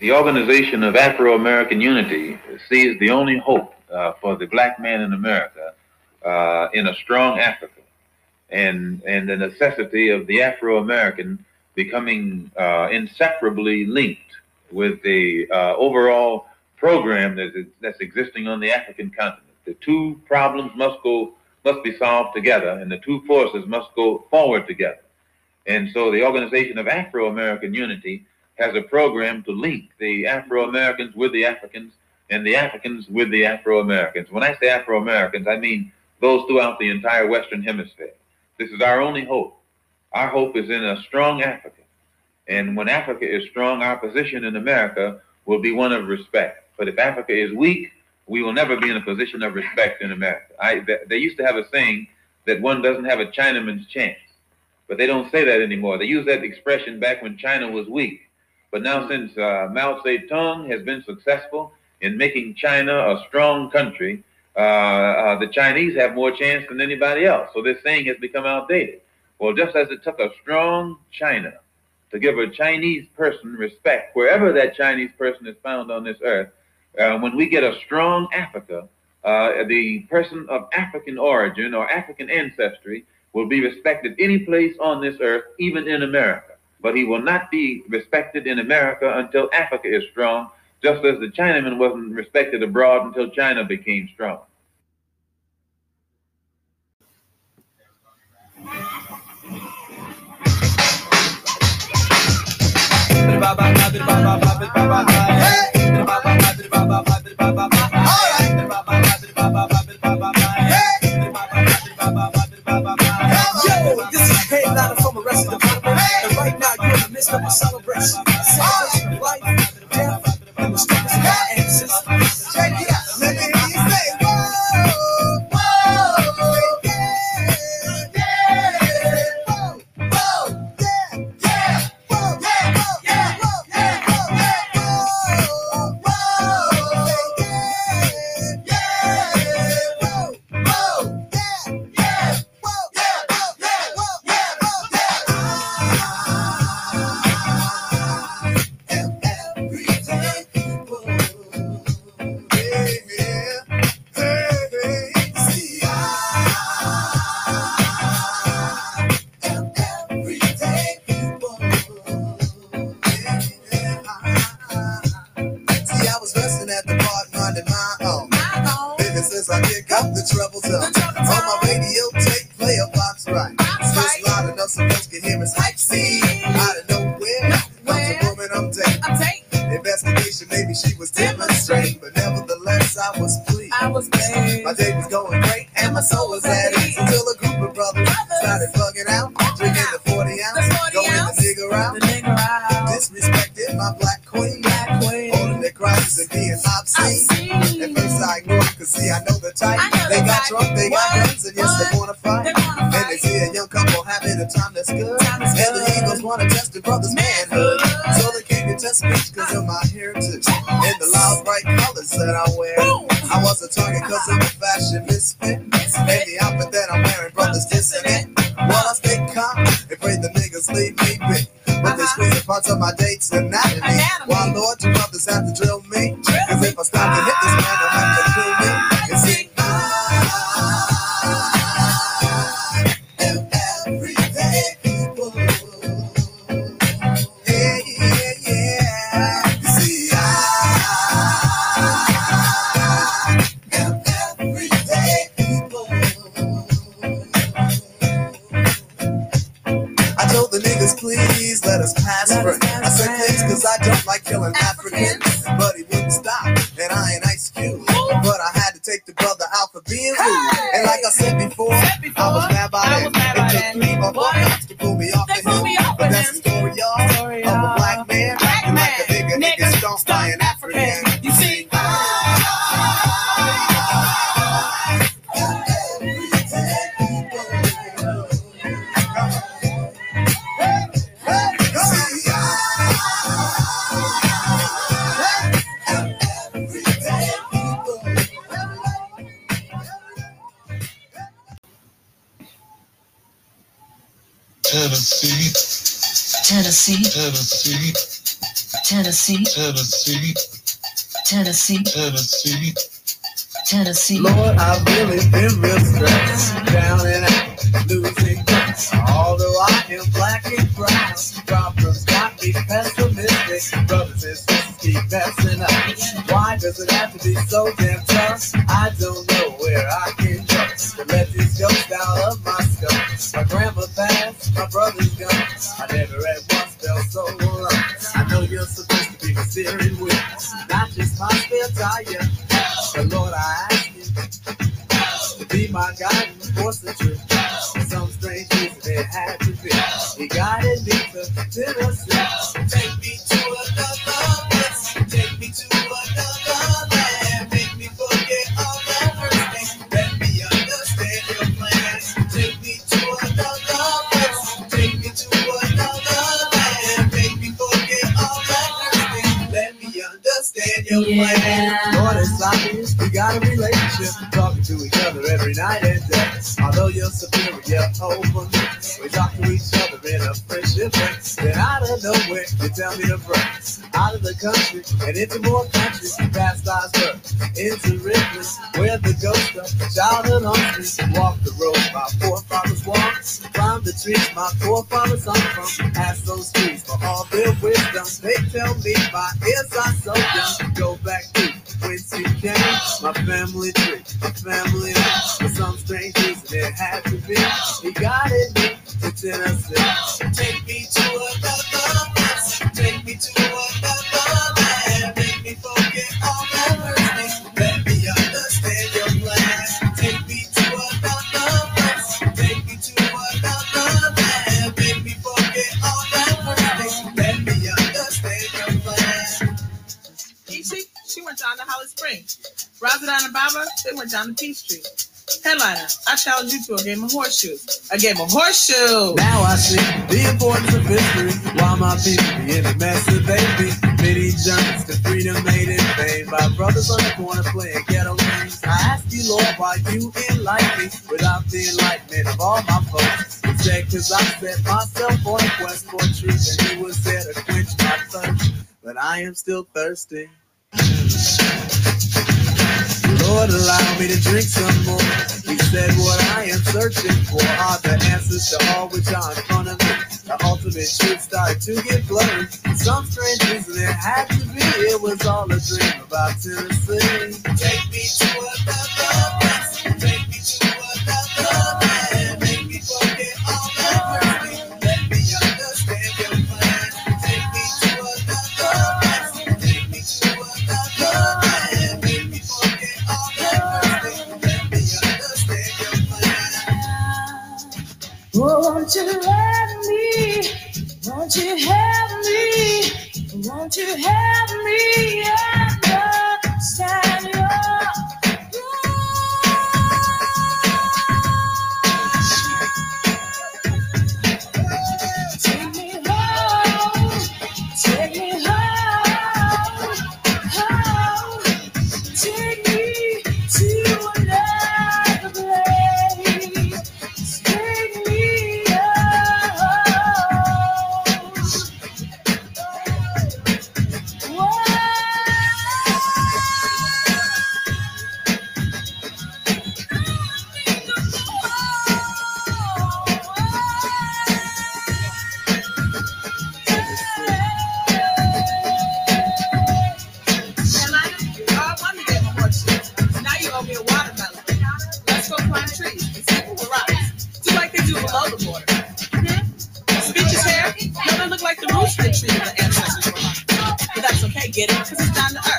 The Organization of Afro American Unity sees the only hope uh, for the black man in America uh, in a strong Africa and, and the necessity of the Afro American becoming uh, inseparably linked with the uh, overall program that is, that's existing on the African continent. The two problems must go must be solved together, and the two forces must go forward together. And so, the Organization of Afro American Unity has a program to link the Afro Americans with the Africans and the Africans with the Afro Americans. When I say Afro Americans, I mean those throughout the entire Western Hemisphere. This is our only hope. Our hope is in a strong Africa. And when Africa is strong, our position in America will be one of respect. But if Africa is weak, we will never be in a position of respect in America. I, they used to have a saying that one doesn't have a Chinaman's chance, but they don't say that anymore. They use that expression back when China was weak. But now, since uh, Mao Zedong has been successful in making China a strong country, uh, uh, the Chinese have more chance than anybody else. So this saying has become outdated. Well, just as it took a strong China to give a Chinese person respect wherever that Chinese person is found on this earth, uh, when we get a strong Africa, uh, the person of African origin or African ancestry will be respected any place on this earth, even in America. But he will not be respected in America until Africa is strong just as the Chinaman wasn't respected abroad until China became strong. My queen, Black queen. holding their crosses and being obscene. At first I ignored it, cause see I know the type. Know they the got drunk, they got What? guns, and yes they wanna fight. They wanna And they see a young couple having a time that's good. Time and the good. Eagles wanna test the brother's manhood. So they came to test me cause of my heritage and the loud bright colors that I wear. Boom. I was a target cause I'm a fashion misfit. And the outfit that I'm wearing, brothers dissing it. While I stay calm and pray the niggas leave me be. But parts of my dates anatomy. Anatomy. Why, Lord, you brothers have to drill me? Cause if I stop to hit this please let us pass pass I said, friends. please, cause I don't like killing. Africans. Tennessee, Tennessee, Tennessee, Tennessee, Tennessee, Tennessee, Tennessee. Tennessee. Lord, I've really been real stressed, down and out, losing grace. Although I am black and brown, problems got me pessimistic. Brothers and sisters keep messing up. Why does it have to be so damn tough? Steering wheel, not just my spare tire. But Lord, I ask you to be my guiding force over we talk to each other in a friendship way. Then out of nowhere, you tell me to break out of the country and into more countries, past Dyersburg, into rivers where the ghost of childhood haunts me. Walk the road my forefathers walked, climb the trees my forefathers hung from. Ask those trees for all their wisdom. They tell me my ears are so young. My family tree, my family home. Some strange reason it had to be. He guided me to Tennessee. Take me to another To Peachtree. Headliner, I challenge you to a game of horseshoes. A game of horseshoes. Now I see the importance of history. Why my people be in the mess that they. Many journeys to freedom made in vain by brothers on the corner playing ghetto games. I ask you, Lord, why you enlighten me without the enlightenment of all my folks. Instead, cause I set myself on a quest for truth and you was there to quench my thirst. But I am still thirsty. Lord, allow me to drink some more. He said, What I am searching for are the answers to all which are in front of me. The ultimate truth started to get blurry. For some strange reason, it had to be. It was all a dream about Tennessee. Take me to another place. Take No, they look like the the tree the ancestors were. But that's okay, get it? Because it's down to earth.